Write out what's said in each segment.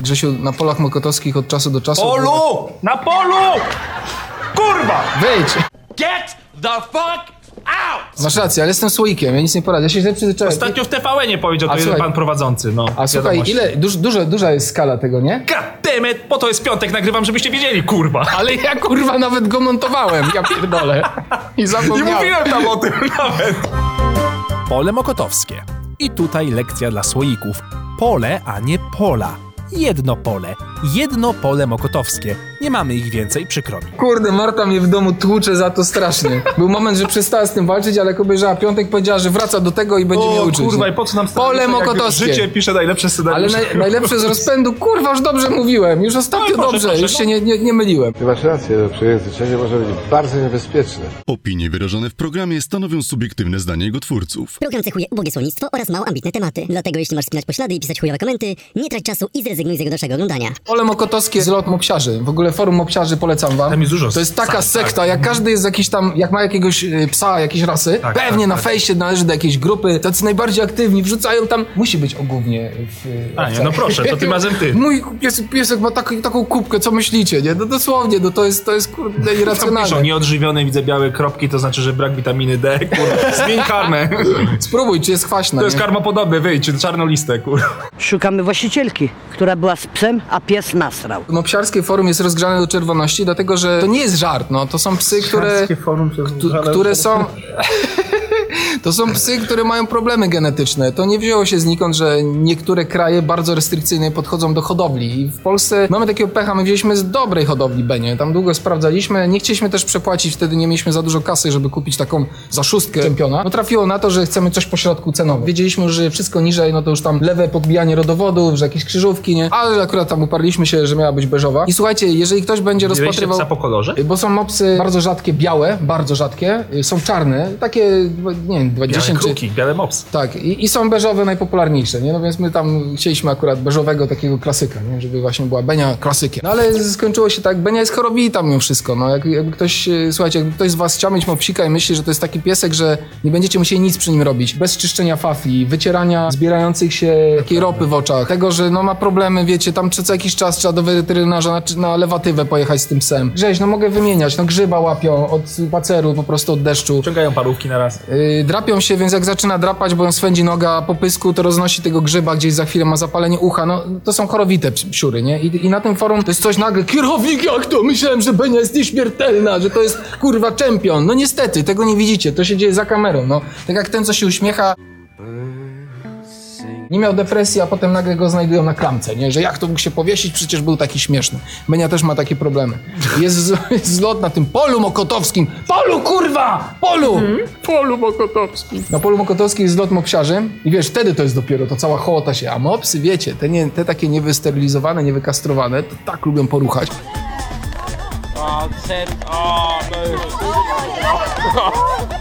Grzesiu, na polach mokotowskich od czasu do czasu... Polu! Na polu! Kurwa! Wyjdź! Get the fuck out! Masz rację, ale jestem słoikiem, ja nic nie poradzę. Ja się źle przyzwyczaiłem. Ostatnio w TVN nie powiedział to jeden słuchaj- pan prowadzący, no. A słuchaj, wiadomości. ile, duż, duża, duża jest skala tego, nie? Goddammit, po to jest piątek, nagrywam, żebyście wiedzieli, kurwa. Ale ja kurwa nawet go montowałem, ja pierdolę. I Nie zapomniałem. mówiłem tam o tym nawet. Pole mokotowskie. I tutaj lekcja dla słoików. Pole, a nie pola. Jedno pole. Jedno pole mokotowskie. Nie mamy ich więcej, przykro mi. Kurde, Marta mnie w domu tłucze za to strasznie. Był moment, że przestała z tym walczyć, ale jak obejrzała piątek, powiedziała, że wraca do tego i będzie mnie uczyć. kurwa, i po co nam Pole scenariusze, mokotowskie. Życie pisze najlepsze Ale scenariusze. naj, najlepsze z rozpędu, kurwa, już dobrze mówiłem. Już ostatnio No proszę, dobrze, proszę, już no. się nie, nie, nie myliłem. Ty masz rację, to przejęzyczenie może być bardzo niebezpieczne. Opinie wyrażone w programie stanowią subiektywne zdanie jego twórców. Program cechuje ubogie słownictwo oraz mało ambitne tematy. Dlatego jeśli masz spinać poślady i pisać chujowe komenty, nie trać czasu i zrezygnuj z jego dalszego oglądania. Pole Mokotowskie, zlot mopsiarzy. W ogóle forum mopsiarzy polecam wam. Tam jest dużo To jest taka tak, sekta, tak. jak każdy jest jakiś tam, jak ma jakiegoś y, psa, jakiejś rasy, Tak, pewnie tak, na tak. fejsie należy do jakiejś grupy, tacy najbardziej aktywni, wrzucają tam, musi być ogólnie w y, A, nie, no proszę, to tym razem ty. Mój piesek, piesek ma tak, taką kubkę, co myślicie, nie? No dosłownie, no to jest, to jest kurde irracjonalne. piszą, nieodżywione, widzę białe kropki, to znaczy, że brak witaminy D, kurwa. Zmień karmę. Spróbuj, czy jest kwaśna, To jest nie? karmopodobny, wyjdź, czarną listę, kurwa. Szukamy właścicielki, która była z psem, a pies nasrał. Mopsiarskie forum jest rozgrzane do czerwoności, dlatego że to nie jest żart, no. To są psy, które... forum się Tu, które są. To są psy, które mają problemy genetyczne. To nie wzięło się znikąd, że niektóre kraje bardzo restrykcyjnie podchodzą do hodowli. I w Polsce mamy takiego pecha, my wzięliśmy z dobrej hodowli Benie. Tam długo sprawdzaliśmy. Nie chcieliśmy też przepłacić, wtedy nie mieliśmy za dużo kasy, żeby kupić taką za szóstkę czempiona. No trafiło na to, że chcemy coś pośrodku cenowo. Wiedzieliśmy, że wszystko niżej, no to już tam lewe podbijanie rodowodów, że jakieś krzyżówki, nie? Ale akurat tam uparliśmy się, że miała być beżowa. I słuchajcie, jeżeli ktoś będzie rozpatrywał... psa po kolorze? Bo są mopsy bardzo rzadkie, białe, bardzo rzadkie, y, są czarne, takie, nie wiem, Białe 10 czy... kruki, białe mops. Tak, i, i są beżowe najpopularniejsze, nie? No więc my tam chcieliśmy akurat beżowego takiego klasyka, nie? Żeby właśnie była Benia klasykiem. No ale skończyło się tak, Benia jest chorowita mimo wszystko, no. Jak, jakby ktoś, y, słuchajcie, jakby ktoś z was chciał mieć mopsika i myśli, że to jest taki piesek, że nie będziecie musieli nic przy nim robić, bez czyszczenia fafi, wycierania zbierających się takiej ropy w oczach, tego, że no ma problemy, wiecie, tam co jakiś czas trzeba do weterynarza na, na lewatywę pojechać z tym psem. Grześ, no mogę wymieniać, no grzyba łapią od paceru, po prostu od deszczu. Ciągają parówki na raz. Yy, drapią się, więc jak zaczyna drapać, bo ją swędzi noga po pysku, to roznosi tego grzyba, gdzieś za chwilę ma zapalenie ucha. No, to są chorowite ps- psiury, nie? I, I na tym forum to jest coś nagle, kierownik jak to? Myślałem, że Benia jest nieśmiertelna, że to jest kurwa czempion. No niestety, tego nie widzicie, to się dzieje za kamerą, no. Tak jak ten, co się uśmiecha, nie miał depresji, a potem nagle go znajdują na klamce, nie? Że jak to mógł się powiesić, przecież był taki śmieszny. Benia też ma takie problemy. Jest, z, jest zlot na tym polu mokotowskim. Polu, kurwa! Polu! Polu mokotowskim. Na polu mokotowskim jest zlot mopsiarzy i wiesz, wtedy to jest dopiero, to cała hołota się. A mopsy, wiecie, te, nie, te takie niewysterylizowane, niewykastrowane, to tak lubią poruchać.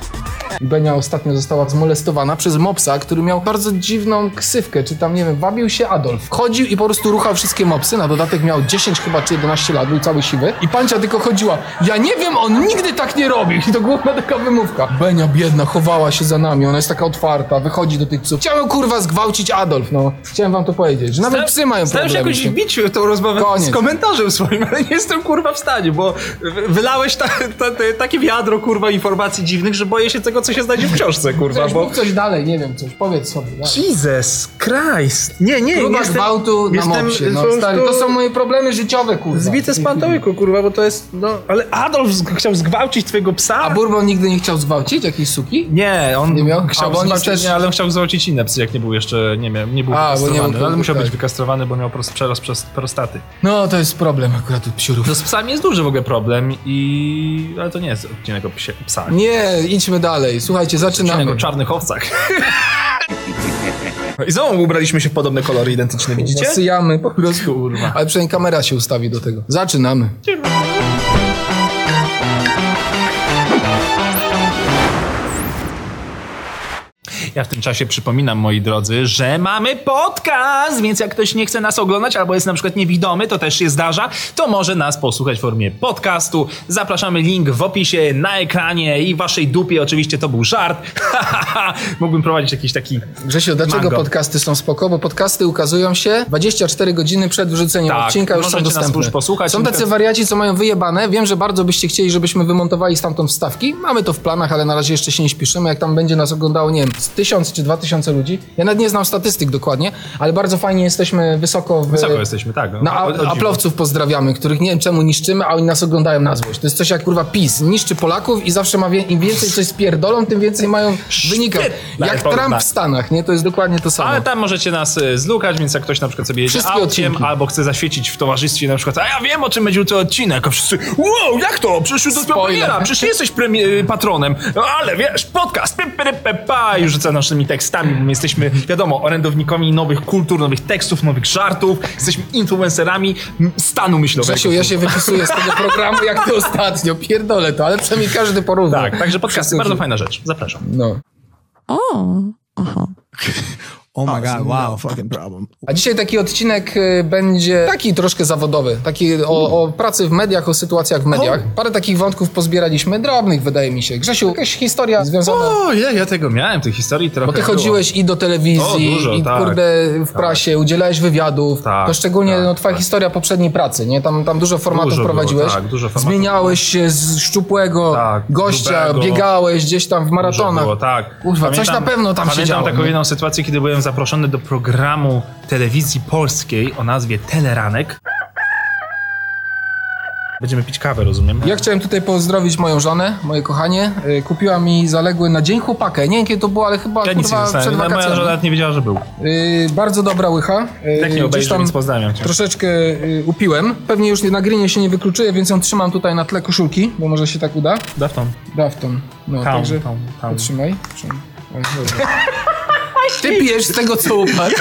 Benia ostatnio została zmolestowana przez mopsa, który miał bardzo dziwną ksywkę, czy tam, nie wiem, wabił się Adolf. Chodził i po prostu ruchał wszystkie mopsy, na dodatek miał 10 chyba czy 11 lat, był cały siwy. I pancia tylko chodziła, ja nie wiem, on nigdy tak nie robił. I to główna taka wymówka. Benia biedna, chowała się za nami, ona jest taka otwarta, wychodzi do tych psów. Chciałem kurwa zgwałcić Adolf, no. Chciałem wam to powiedzieć, że nawet psy mają Starałem się problemy. jakoś z tym. bić tą rozmowę Koniec. z komentarzem swoim, ale nie jestem kurwa w stanie, bo wy- wylałeś ta, ta, ta, takie wiadro kurwa informacji dziwnych, że boję się tego, co się znajdzie w książce, kurwa, Coś, bo... coś dalej, nie wiem, coś, powiedz sobie. dalej. Jesus Christ! Nie, nie, Próba jestem- gwałtu na mopsie, no stary, to są moje problemy życiowe, kurwa. Zbite z pantołyku, kurwa, bo to jest, no... Ale Adolf z- chciał zgwałcić twojego psa? A Bourbon nigdy nie chciał zgwałcić jakiejś suki? Nie, on Nie miał? chciał A, bo on zgwałcić, też- nie, ale on chciał zgwałcić inne psy, jak nie był jeszcze, nie wiem, nie był A, bo nie wykastrowany, był- ale musiał tak. być wykastrowany, bo miał przerost przez prostaty. No, to jest problem akurat u psiurów. No z psami jest duży w ogóle problem i... ale to nie jest odcinek o psie, psach. Nie, idźmy dalej. Słuchajcie, Odcinek zaczynamy. o czarnych owcach. I znowu ubraliśmy się w podobne kolory identyczne, widzicie? Syjamy po prostu. Kurwa. Ale przynajmniej kamera się ustawi do tego. Zaczynamy. Ja w tym czasie przypominam, moi drodzy, że mamy podcast, więc jak ktoś nie chce nas oglądać albo jest na przykład niewidomy, to też się zdarza, to może nas posłuchać w formie podcastu. Zapraszamy link w opisie, na ekranie i waszej dupie. Oczywiście to był żart. Mógłbym prowadzić jakiś taki... Grzesiu, dlaczego Mango. podcasty są spoko? Bo podcasty ukazują się 24 godziny przed wrzuceniem Tak, odcinka, już są możecie nas dostępne. już posłuchać. Są tacy wariaci, co mają wyjebane. Wiem, że bardzo byście chcieli, żebyśmy wymontowali stamtąd wstawki. Mamy to w planach, ale na razie jeszcze się nie śpieszymy. Jak tam będzie nas oglądało, nie wiem, tysiąc czy dwa tysiące ludzi. Ja nawet nie znam statystyk dokładnie, ale bardzo fajnie jesteśmy wysoko w... Wysoko jesteśmy, tak. Na O- o- o dziwo. a- aplowców pozdrawiamy, których nie wiem czemu niszczymy, a oni nas oglądają na złość. To jest coś jak kurwa PiS. Niszczy Polaków i zawsze ma wie, im więcej coś spierdolą, tym więcej mają wynika. Świetne Jak. Trump w Stanach, nie? To jest dokładnie to samo. Ale tam możecie nas y, zlukać, więc jak ktoś na przykład sobie jedzie Wszystkie odcinki. albo chce zaświecić w towarzystwie na przykład, a ja wiem o czym będzie ten odcinek, a wszyscy, wow, jak to? Przecież Spoiler. premiera, przecież jesteś y, patronem, no, ale wiesz, podcast, py, pa, i rzuca naszymi tekstami, bo my jesteśmy, wiadomo, orędownikami nowych kultur, nowych tekstów, nowych żartów, jesteśmy influencerami stanu myślowego. Grzesiu, ja się wypisuję z tego programu jak ty ostatnio. Pierdolę to, ale przynajmniej każdy porówna. Tak, także podcasty, bardzo fajna rzecz, zapraszam. No. Oh my god, wow, fucking problem. A dzisiaj taki odcinek y, będzie taki troszkę zawodowy, taki o, o pracy w mediach, o sytuacjach w mediach. Parę takich wątków pozbieraliśmy, drobnych wydaje mi się. Grzesiu, jakaś historia związana... O, ja, ja tego miałem, tej historii trochę Bo ty było. chodziłeś i do telewizji, O, dużo, i tak. kurde w prasie, udzielałeś wywiadów. Tak, to szczególnie tak, no, twoja historia poprzedniej pracy, nie? Tam, tam dużo formatów Dużo było, prowadziłeś. tak, dużo formatów Zmieniałeś się z szczupłego Tak, gościa, grubego. biegałeś gdzieś tam w Dużo maratonach. Było, tak. Kurwa, coś na pewno tam się Pamiętam działo. taką nie? jedną sytuację, kiedy byłem zaproszony do programu telewizji polskiej o nazwie Teleranek. Będziemy pić kawę, rozumiem? Ja chciałem tutaj pozdrowić moją żonę, moje kochanie. Y, Kupiła mi zaległy na dzień chłopakę. Nie wiem kiedy to było, ale chyba Ja nic nie kurwa przed No, moja wakacjami. żona nawet nie wiedziała, że był. Y, bardzo dobra łycha. Y, Jak nie gdzieś obejrzy, tam więc pozdrawiam cię. Troszeczkę y, upiłem. Pewnie już na grinie się nie wykluczuje, więc ją trzymam tutaj na tle koszulki, bo może się tak uda. Dafton. Dafton. No, Tam, także tam, tam. Trzymaj. Trzymaj. Dobra. Ty pijesz z tego, co upadł.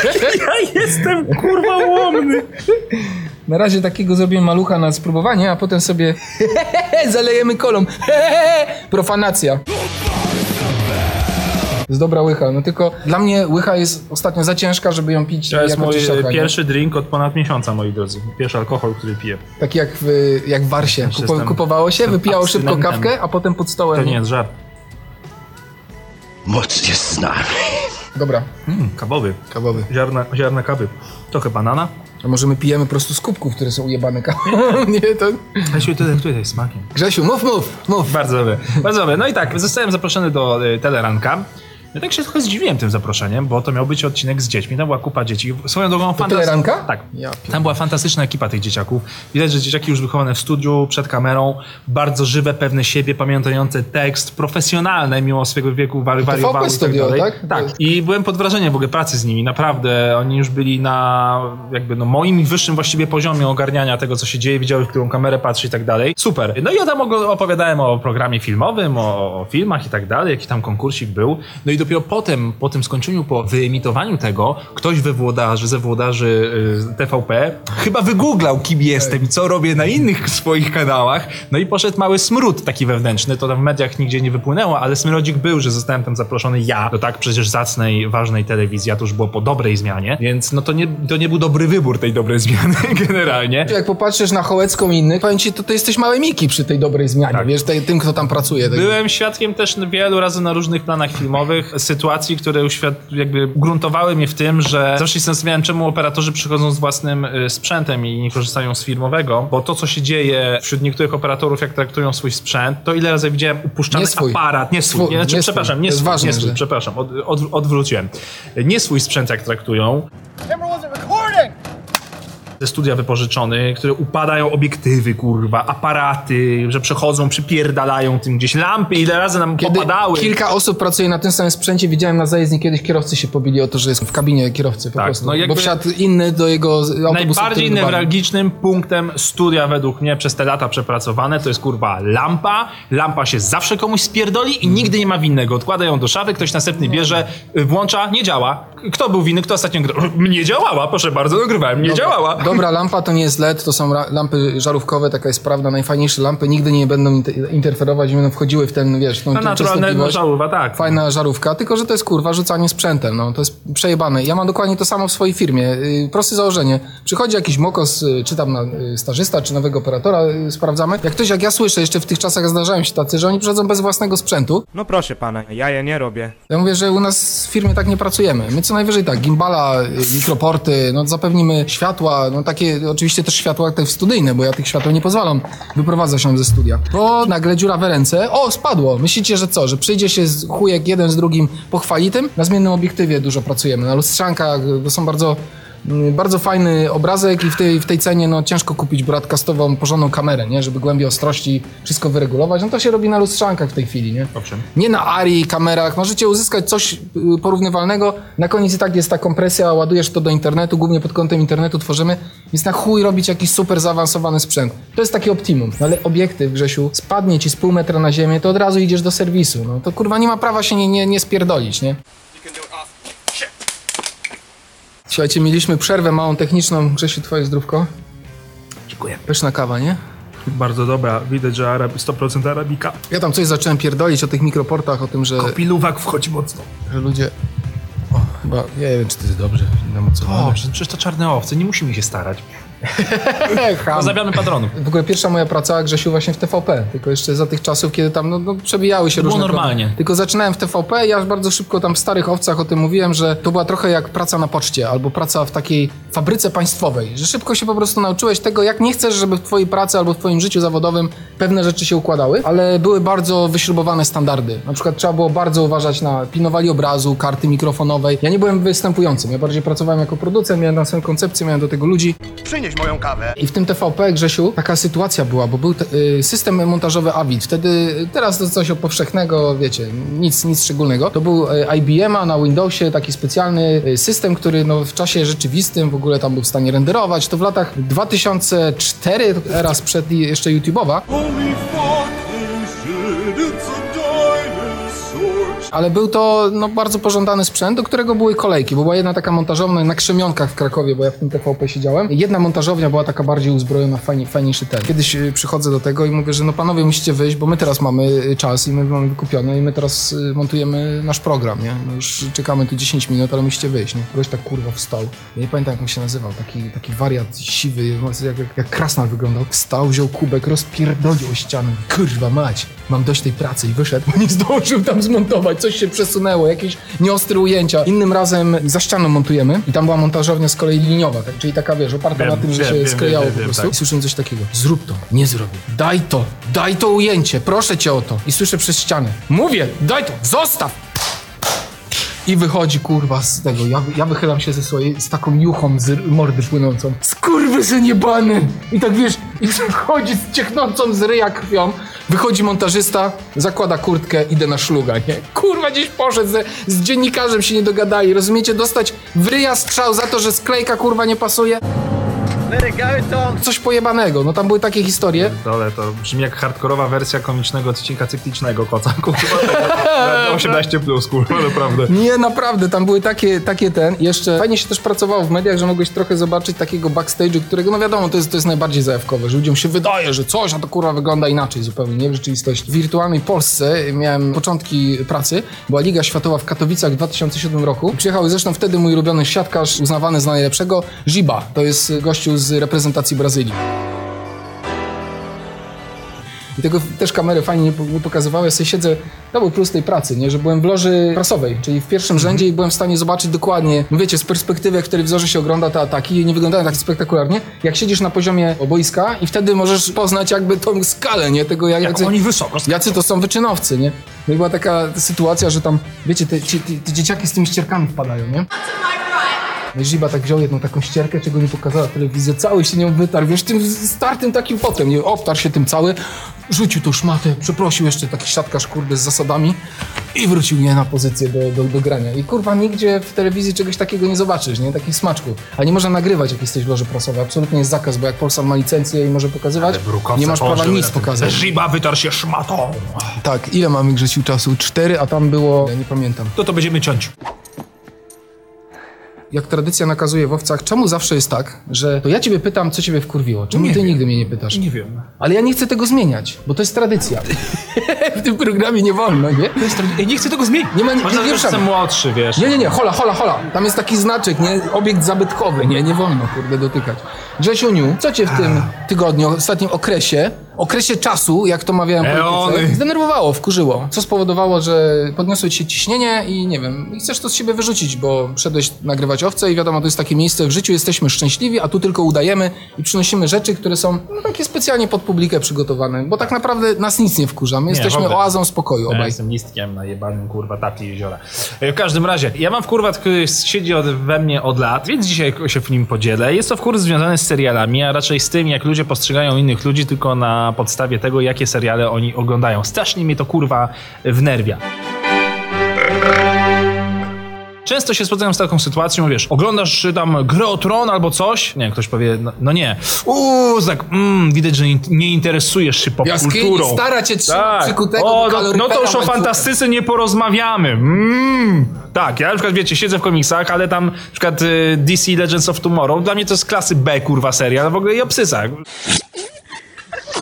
Ja jestem kurwa łomny. Na razie takiego zrobimy malucha na spróbowanie, a potem sobie zalejemy kolą. Profanacja. Jest dobra łycha, no tylko dla mnie łycha jest ostatnio za ciężka, żeby ją pić To jest jako mój pierwszy drink od ponad miesiąca, moi drodzy. Pierwszy alkohol, który piję. Taki jak w, jak w Warsie. Też Kupo, jestem- kupowało się, jestem wypijało szybko abstynentem. kawkę, a potem pod stołem. To nie jest żart. Moc jest z nami. Dobra, Mm, kawowy. kawowy. Ziarna, ziarna kawy. Trochę banana. A może my pijemy po prostu z kubków, które są ujebane kawą? nie, to... Weźmy tutaj, tutaj smakiem. Grzesiu, mów, mów, mów. Bardzo dobre, bardzo dobre. No i tak, zostałem zaproszony do y, Teleranka. Ja tak się trochę zdziwiłem tym zaproszeniem, bo to miał być odcinek z dziećmi. Tam była kupa dzieci. Swoją drogą Teleranka? Tak. Ja Tam była fantastyczna ekipa tych dzieciaków. Widać, że dzieciaki już wychowane w studiu, przed kamerą, bardzo żywe, pewne siebie, pamiętające tekst, profesjonalne mimo swojego wieku, wari- wariowały i tak dalej. tak? Tak. I byłem pod wrażeniem w ogóle pracy z nimi. Naprawdę, oni już byli na jakby no moim wyższym właściwie poziomie ogarniania tego, co się dzieje, widziały, w którą kamerę patrzy i tak dalej. Super. No i ja tam opowiadałem o programie filmowym, o, o filmach i tak dalej, jaki tam konkursik był. No i dopiero potem, po tym skończeniu, po wyemitowaniu tego, ktoś we włodarzy, ze włodarzy y, TVP chyba wygooglał, kim jestem i co robię na innych swoich kanałach. No i poszedł mały smród taki wewnętrzny. To tam w mediach nigdzie nie wypłynęło, ale smrodzik był, że zostałem tam zaproszony ja do tak przecież zacnej, ważnej telewizji, a to już było po dobrej zmianie, więc no to nie, to nie był dobry wybór tej dobrej zmiany generalnie. Jak popatrzysz na Hołecką i innych, powiem ci, to ty jesteś małe Miki przy tej dobrej zmianie, Tak. wiesz, tej, tym, kto tam pracuje. Byłem świadkiem też wielu razy na różnych planach filmowych sytuacji, które uświad... jakby gruntowały mnie w tym, że zawsze się zastanawiałem, czemu operatorzy przychodzą z własnym y, sprzętem i nie korzystają z firmowego, bo to, co się dzieje wśród niektórych operatorów, jak traktują swój sprzęt, to ile razy widziałem upuszczany Nie swój. aparat, nie swój, Swój, nie, znaczy, nie przepraszam, swój. nie swój, ważne, nie swój, że- przepraszam, od, od, odwróciłem. Nie swój sprzęt, jak traktują, ze studia wypożyczony, które upadają obiektywy, kurwa, aparaty, że przechodzą, przypierdalają tym gdzieś lampy, ile razy nam Kiedy popadały. kilka osób pracuje na tym samym sprzęcie, widziałem na zajezdni kiedyś kierowcy się pobili o to, że jest w kabinie kierowcy po Tak, prostu. no jakby- Bo wsiadł inny do jego autobusu. Najbardziej newralgicznym punktem studia według mnie przez te lata przepracowane to jest kurwa lampa. Lampa się zawsze komuś spierdoli i nigdy nie ma winnego. Odkłada ją do szafy, ktoś następny bierze, y, włącza, nie działa. Kto był winny, kto ostatnio? Nie działała, proszę bardzo, nagrywałem, nie działała. Dobra lampa to nie jest LED, to są lampy żarówkowe, taka jest prawda. Najfajniejsze lampy nigdy nie będą inter- interferować, nie będą wchodziły w ten, wiesz, w tą No częstotliwość. żarówa, tak. Fajna żarówka, tylko że to jest kurwa rzucanie sprzętem, no to jest przejebane. Ja mam dokładnie to samo w swojej firmie. Yy, proste założenie. Przychodzi jakiś mokos, yy, czy tam na, yy, stażysta, czy nowego operatora, sprawdzamy. Jak ktoś, jak ja słyszę, jeszcze w tych czasach zdarzają się tacy, że oni przychodzą bez własnego sprzętu. No proszę pana, ja je nie robię. Ja mówię, że u nas w firmie tak nie pracujemy. My co najwyżej tak, gimbala, y, mikroporty, no zapewnimy światła, no takie oczywiście też światła te studyjne, bo ja tych światła nie pozwalam wyprowadzać się ze studia. Bo nagle dziura we ręce, o spadło. Myślicie, że co, że przyjdzie się chujek jeden z drugim pochwali tym? Na zmiennym obiektywie dużo pracujemy, na lustrzankach, to są bardzo bardzo fajny obrazek i w tej, w tej cenie no, ciężko kupić broadcastową, porządną kamerę, nie? Żeby głębię ostrości wszystko wyregulować. No to się robi na lustrzankach w tej chwili, nie? Owszem. Nie na Ari, kamerach. Możecie uzyskać coś y, porównywalnego. Na koniec i tak jest ta kompresja, ładujesz to do internetu, głównie pod kątem internetu tworzymy. Więc na chuj robić jakiś super zaawansowany sprzęt. To jest takie optimum. No ale obiektyw, Grzesiu, spadnie ci z pół metra na ziemię, to od razu idziesz do serwisu. No to kurwa nie ma prawa się nie, nie, nie spierdolić, nie? Słuchajcie, mieliśmy przerwę małą techniczną. Grzesiu, twoje zdrówko. Dziękuję. Pyszna kawa, nie? Bardzo dobra, widać, że Arab, 100% arabika. Ja tam coś zacząłem pierdolić o tych mikroportach, o tym, że, Piluwak wchodzi mocno. że ludzie... O, chyba, ja nie wiem, czy to jest dobrze. O, przecież to czarne owce, nie musimy się starać. Pozdrawiamy patronów. W ogóle pierwsza moja praca, Grzesiu, właśnie w TVP. Tylko jeszcze za tych czasów, kiedy tam no, no, przebijały się Było różne... normalnie. Pro... Tylko zaczynałem w TVP i ja już bardzo szybko tam w Starych Owcach o tym mówiłem, że to była trochę jak praca na poczcie albo praca w takiej fabryce państwowej. Że szybko się po prostu nauczyłeś tego, jak nie chcesz, żeby w twojej pracy albo w twoim życiu zawodowym pewne rzeczy się układały, ale były bardzo wyśrubowane standardy. Na przykład trzeba było bardzo uważać na pilnowali obrazu, karty mikrofonowej. Ja nie byłem występującym, ja bardziej pracowałem jako producent, miałem na swoją koncepcję, miałem do tego ludzi. Przynieś moją kawę. I w tym TVP, Grzesiu, taka sytuacja była, bo był te, y, system montażowy Avid. Wtedy, teraz to coś powszechnego, wiecie, nic, nic szczególnego. To był y, IBM-a na Windowsie, taki specjalny y, system, który no, w czasie rzeczywistym w ogóle tam był w stanie renderować. To w latach 2004, era sprzed i- jeszcze YouTube'owa. Ale był to no, bardzo pożądany sprzęt, do którego były kolejki, bo była jedna taka montażownia na Krzemionkach w Krakowie, bo ja w tym TVP siedziałem. Jedna montażownia była taka bardziej uzbrojona, fajnie, fajniejszy ten. Kiedyś y, przychodzę do tego i mówię, że no panowie musicie wyjść, bo my teraz mamy y, czas i my mamy wykupione i my teraz y, montujemy nasz program, nie? No już czekamy tu 10 minut, ale musicie wyjść, nie? Ktoś tak kurwa wstał. Ja nie pamiętam jak on się nazywał, taki, taki wariat siwy, jak, jak, jak krasnal wyglądał. Wstał, wziął kubek, rozpierdolił ścianę. Kurwa mać, mam dość tej pracy i wyszedł, bo nie zdążył tam zmontować, coś się przesunęło, jakieś nieostre ujęcia. Innym razem za ścianą montujemy i tam była montażownia z kolei liniowa, tak, czyli taka, wiesz, oparta Wiem, na tym, że wiem, się wiem, sklejało wiem, po wiem, prostu. tak. I słyszę coś takiego, zrób to, nie zrobię, daj to, daj to ujęcie, proszę cię o to. I słyszę przez ścianę, mówię, daj to, zostaw! I wychodzi kurwa z tego. Ja, ja wychylam się ze swojej z taką juchą z mordy płynącą. Skurwysyn jebany! I tak wiesz, i wychodzi z ciechnącą z ryja krwią. Wychodzi montażysta, zakłada kurtkę, idę na szluga, nie? Kurwa gdzieś poszedł, ze, z dziennikarzem się nie dogadali, rozumiecie? Dostać w ryja strzał za to, że sklejka kurwa nie pasuje. Coś pojebanego, no tam były takie historie. Dole to brzmi jak hardkorowa wersja komicznego odcinka cyklicznego. Kurwa, tego 18 plus, kurwa, naprawdę. Nie, naprawdę, tam były takie, takie ten. Jeszcze fajnie się też pracowało w mediach, że mogłeś trochę zobaczyć takiego backstage'u, którego, no wiadomo, to jest, to jest najbardziej zajawkowe, że ludziom się wydaje, że coś, a to kurwa wygląda inaczej zupełnie, nie w rzeczywistości. W wirtualnej Polsce miałem początki pracy, była Liga Światowa w Katowicach w 2007 roku. Przyjechał zresztą wtedy mój ulubiony siatkarz, uznawany za najlepszego, Giba. To jest gościu z reprezentacji Brazylii. I tego też kamery fajnie nie pokazywały. Ja sobie siedzę, to był plus tej pracy, nie? że byłem w loży prasowej, czyli w pierwszym rzędzie i byłem w stanie zobaczyć dokładnie, wiecie, z perspektywy, jak w telewizorze się ogląda te ataki i nie wyglądają tak spektakularnie, jak siedzisz na poziomie boiska i wtedy możesz poznać jakby tą skalę, nie? Tego jak, Jak oni wysoko Jacy to są wyczynowcy, nie? No i była taka sytuacja, że tam, wiecie, te, ci, te, te dzieciaki z tymi ścierkami wpadają, nie? No i Ziba tak wziął jedną taką ścierkę, czego nie pokazała telewizja, cały się nią wytarł, wiesz, tym startym takim potem, nie, obtarł się tym cały, rzucił tą szmatę, przeprosił jeszcze taki siatkarz, kurde, z zasadami i wrócił nie na pozycję do, do, do grania. I kurwa, nigdzie w telewizji czegoś takiego nie zobaczysz, nie, takich smaczków. A nie można nagrywać, jak jesteś w loży prasowej, absolutnie jest zakaz, bo jak Polsat ma licencję i może pokazywać, nie masz prawa nic pokazać. Żyba wytarł się szmatą. Tak, ile mamy Grzesiu czasu? Cztery, a tam było, ja nie pamiętam. To to będziemy ciąć. Jak tradycja nakazuje w owcach, czemu zawsze jest tak, że to ja ciebie pytam, co ciebie wkurwiło? Czemu ty nigdy mnie nie pytasz? Nie wiem. Ale ja nie chcę tego zmieniać, bo to jest tradycja. w tym programie nie wolno, nie? Ja nie chcę tego zmienić. Nie ma- nie- Może nie nie jestem młodszy, wiesz. Nie, nie, nie, hola, hola, hola. Tam jest taki znaczek, nie? Obiekt zabytkowy, nie? Nie wolno, kurde, dotykać. Grzesiuniu, co cię w tym tygodniu, ostatnim okresie, okresie czasu, jak to mawiałem polityce, zdenerwowało, wkurzyło? Co spowodowało, że podniosło ci się ciśnienie i nie wiem, i chcesz to z siebie wyrzucić, bo wszedłeś nagrywać owce i wiadomo, to jest takie miejsce w życiu, jesteśmy szczęśliwi, a tu tylko udajemy i przynosimy rzeczy, które są no, takie specjalnie pod publikę przygotowane, bo tak naprawdę nas nic nie wkurza, my jesteśmy ogóle. oazą spokoju Ja obaj. jestem listkiem na jebanym, kurwa, tapie jeziora. E, W każdym razie, ja mam wkurwa, który siedzi od, we mnie od lat, więc dzisiaj się w nim podzielę. Jest to wkur związany z serialami, a raczej z tym, jak ludzie postrzegają innych ludzi tylko na podstawie tego, jakie seriale oni oglądają. Strasznie mnie to, kurwa, wnerwia. Często się spotykam z taką sytuacją, wiesz, oglądasz tam grę o tron albo coś, nie, ktoś powie, no, no nie, uuu, tak, mm, widać, że nie, nie interesujesz się popkulturą. stara cię trzymać tak. o, no, no to już o fantastyce nie porozmawiamy. Mm. Tak, ja na przykład, wiecie, siedzę w komiksach, ale tam na przykład y, DC Legends of Tomorrow, dla mnie to jest klasy B, kurwa, serial, w ogóle i o psysach.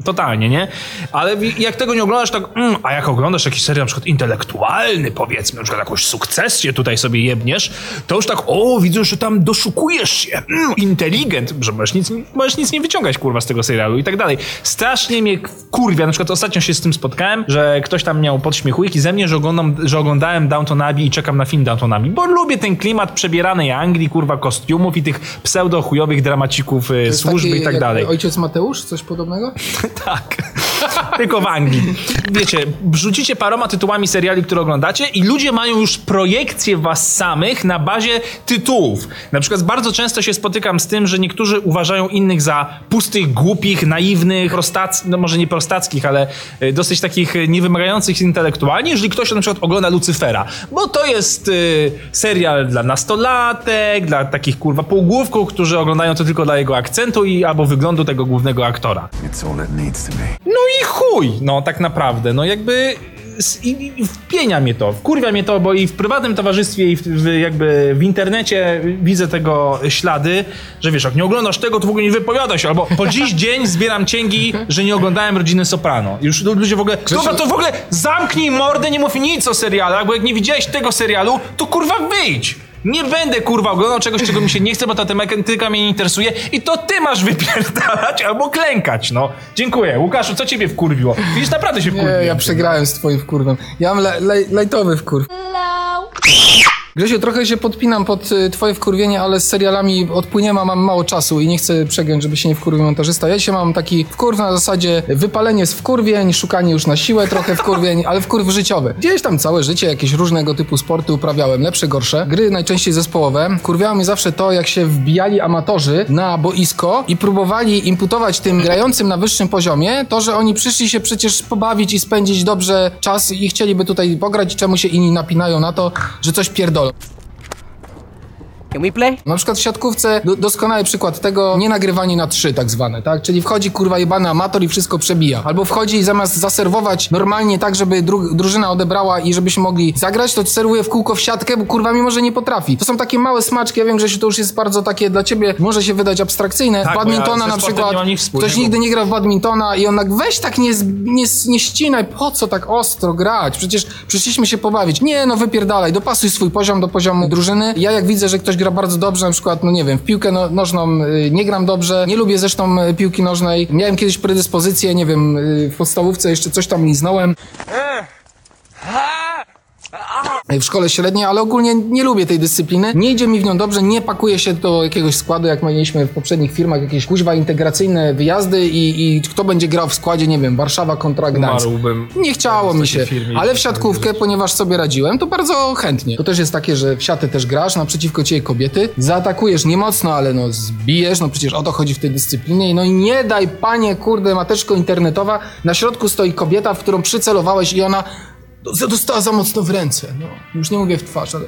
Totalnie, nie? Ale jak tego nie oglądasz, tak, mm, a jak oglądasz jakiś serial na przykład intelektualny, powiedzmy, na przykład jakąś sukcesję tutaj sobie jebniesz, to już tak, o, widzę, że tam doszukujesz się, mm, inteligent, że możesz nic, możesz nic nie wyciągać, kurwa, z tego serialu i tak dalej. Strasznie mnie kurwia, na przykład ostatnio się z tym spotkałem, że ktoś tam miał podśmiechujki ze mnie, że, oglądam, że oglądałem Downton Abbey i czekam na film Downton Abbey, bo lubię ten klimat przebieranej Anglii, kurwa, kostiumów i tych pseudo-chujowych dramacików y, służby taki i tak dalej. Ojciec Mateusz, coś podobnego? Tak. Tylko w Anglii. Wiecie, rzucicie paroma tytułami seriali, które oglądacie i ludzie mają już projekcję was samych na bazie tytułów. Na przykład bardzo często się spotykam z tym, że niektórzy uważają innych za pustych, głupich, naiwnych, prostac, no może nie prostackich, ale y, dosyć takich y, niewymagających intelektualnie, jeżeli ktoś na przykład ogląda Lucyfera. Bo to jest y, serial dla nastolatek, dla takich kurwa półgłówków, którzy oglądają to tylko dla jego akcentu i albo wyglądu tego głównego aktora. No i chuj, no tak naprawdę, no jakby i, i wpienia mnie to, wkurwia mnie to, bo i w prywatnym towarzystwie i w, w, jakby w internecie widzę tego ślady, że wiesz, jak nie oglądasz tego, to w ogóle nie wypowiada się, albo po dziś dzień zbieram cięgi, że nie oglądałem Rodziny Soprano. Już ludzie w ogóle, dobra, to w ogóle zamknij mordę, nie mów nic o serialach, bo jak nie widziałeś tego serialu, to kurwa wyjdź! Nie będę kurwa oglądał czegoś, czego mi się nie chce, bo ta tematyka mnie nie interesuje i to ty masz wypierdalać albo klękać, no. Dziękuję. Łukaszu, co ciebie wkurwiło? Widzisz, naprawdę się Nie, wkurwiłem. ja przegrałem z twoim wkurwem. Ja mam le, le, lejtowy wkurw. Grzesiu, trochę się podpinam pod y, twoje wkurwienie, ale z serialami odpłyniemy, mam mało czasu i nie chcę przegiąć, żeby się nie wkurwił montażysta. Ja się mam taki wkurw na zasadzie wypalenie z wkurwień, szukanie już na siłę trochę wkurwień, ale wkurw życiowy. Gdzieś tam całe życie jakieś różnego typu sporty uprawiałem, lepsze, gorsze. Gry najczęściej zespołowe. Kurwiało mnie zawsze to, jak się wbijali amatorzy na boisko i próbowali imputować tym grającym na wyższym poziomie to, że oni przyszli się przecież pobawić i spędzić dobrze czas i chcieliby tutaj pograć, czemu się inni napinają na to, że coś pierdolą. Ciao. Can we play? Na przykład w siatkówce do, doskonały przykład tego nie nagrywanie na trzy tak zwane, tak? Czyli wchodzi kurwa jebany amator i wszystko przebija. Albo wchodzi i zamiast zaserwować normalnie tak, żeby dru, drużyna odebrała i żebyśmy mogli zagrać, to serwuje w kółko w siatkę, bo kurwa mimo, że nie potrafi. To są takie małe smaczki, ja wiem, że to już jest bardzo takie dla ciebie, może się wydać abstrakcyjne. Tak, badmintona ja na przykład, ktoś nigdy nie grał w badmintona i on tak weź tak nie, nie, nie ścinaj, po co tak ostro grać? Przecież przyszliśmy się pobawić. Nie, no wypierdalaj, dopasuj swój poziom do poziomu drużyny. Ja jak widzę, że ktoś gra bardzo dobrze, na przykład, no nie wiem, w piłkę no, nożną y, nie gram dobrze, nie lubię zresztą y, piłki nożnej. Miałem kiedyś predyspozycję, nie wiem, y, w podstawówce jeszcze coś tam liznąłem. W szkole średniej, ale ogólnie nie lubię tej dyscypliny. Nie idzie mi w nią dobrze, nie pakuję się do jakiegoś składu, jak mieliśmy w poprzednich firmach, jakieś kuźwa integracyjne wyjazdy i, i kto będzie grał w składzie, nie wiem, Warszawa kontra Gdańsk. Umarłbym. Nie chciało mi się, firmie ale i w siatkówkę, ponieważ sobie radziłem, to bardzo chętnie. To też jest takie, że w siatę też grasz, naprzeciwko ciebie kobiety, zaatakujesz nie mocno, ale no zbijesz, no przecież o to chodzi w tej dyscyplinie. No i nie daj, panie, kurde, mateczko internetowa, na środku stoi kobieta, w którą przycelowałeś i ona dostała za mocno w ręce. No, już nie mówię w twarz, ale...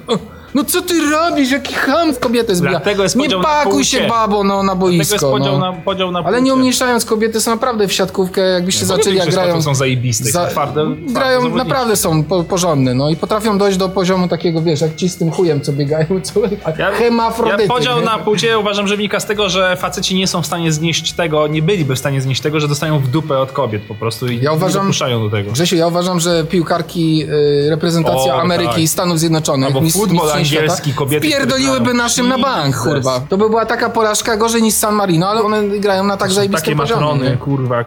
No co ty robisz? Jaki ham w kobietę zbija? Dlatego jest Nie pakuj się babo no, na boisko. Jest podział no. na, podział na Ale nie umniejszając, kobiety są naprawdę w siatkówkę, jakbyście zaczęli, jak grają... są zajebiste, za- twarde, grają, naprawdę są po, porządne, no i potrafią dojść do poziomu takiego, wiesz, jak ci z tym chujem, co biegają, co... Ja, Hemafrodyty, ja podział nie? na płcie uważam, że wynika z tego, że faceci nie są w stanie znieść tego, nie byliby w stanie znieść tego, że dostają w dupę od kobiet po prostu i Ja uważam- nie dopuszczają do tego. Grzesiu, ja uważam, że piłkarki, y, reprezentacja O, Ameryki tak. i Stanów Zjednoczonych, Albo futbol mistrzyni angielski, kobiety, pierdoliłyby naszym na bank, kurwa. To by była taka porażka gorzej niż San Marino, ale one grają na tak Takie zajebistym poziomie. matrony, nie? kurwa.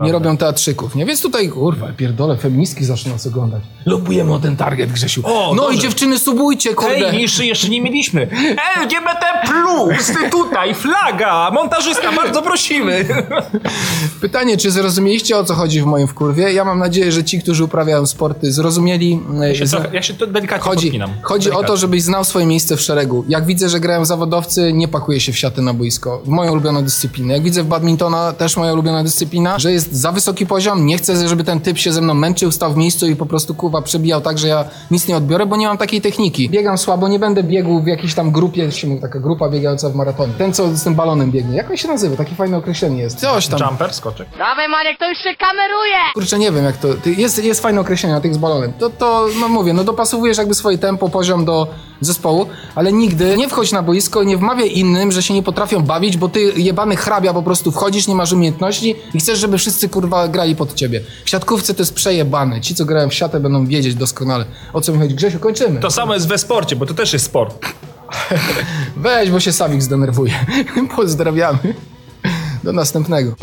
Nie robią teatrzyków, nie? Więc tutaj, kurwa, pierdolę, feministki zaczną nas oglądać. Lobujemy o ten target, Grzesiu. O, no i dobrze. dziewczyny, subujcie, kurde. Tej niższy jeszcze nie mieliśmy. LGBT+, ty tutaj, flaga, montażysta, bardzo prosimy. Pytanie, czy zrozumieliście, o co chodzi w moim wkurwie? Ja mam nadzieję, że ci, którzy uprawiają sporty, zrozumieli... e, Ja się, trochę- ja się to delikatnie Chodzi, podpinam. chodzi o Delikatnie. to, żebyś znał swoje miejsce w szeregu. Jak widzę, że grają zawodowcy, nie pakuję się w siatę na boisko. W moją ulubioną dyscyplinę. Jak widzę w badmintona, też moja ulubiona dyscyplina, że jest za wysoki poziom, nie chcę, żeby ten typ się ze mną męczył, stał w miejscu i po prostu kurwa przebijał tak, że ja nic nie odbiorę, bo nie mam takiej techniki. Biegam słabo, nie będę biegł w jakiejś tam grupie, się mówi, taka grupa biegająca w maratonie. Ten, co z tym balonem biegnie. Jak on się nazywa? Takie fajne określenie jest. Coś tam. Jumper, skoczek. Dawaj Maniek, to już się kameruje! Kurczę, nie wiem jak to. Jest, jest fajne określenie na tych z balonem. To, to, no mówię, no dopasowujesz jakby swoje tempo, poziom do zespołu, ale nigdy nie wchodź na boisko nie wmawiaj innym, że się nie potrafią bawić, bo ty jebany hrabia po prostu wchodzisz, nie masz umiejętności i chcesz, żeby wszyscy kurwa grali pod ciebie. W siatkówce to jest przejebane. Ci, co grają w siatę, będą wiedzieć doskonale o co mi chodzi. Grzesiu, kończymy. To samo jest we sporcie, bo to też jest sport. Weź, bo się Sawik zdenerwuje. Pozdrawiamy. Do następnego.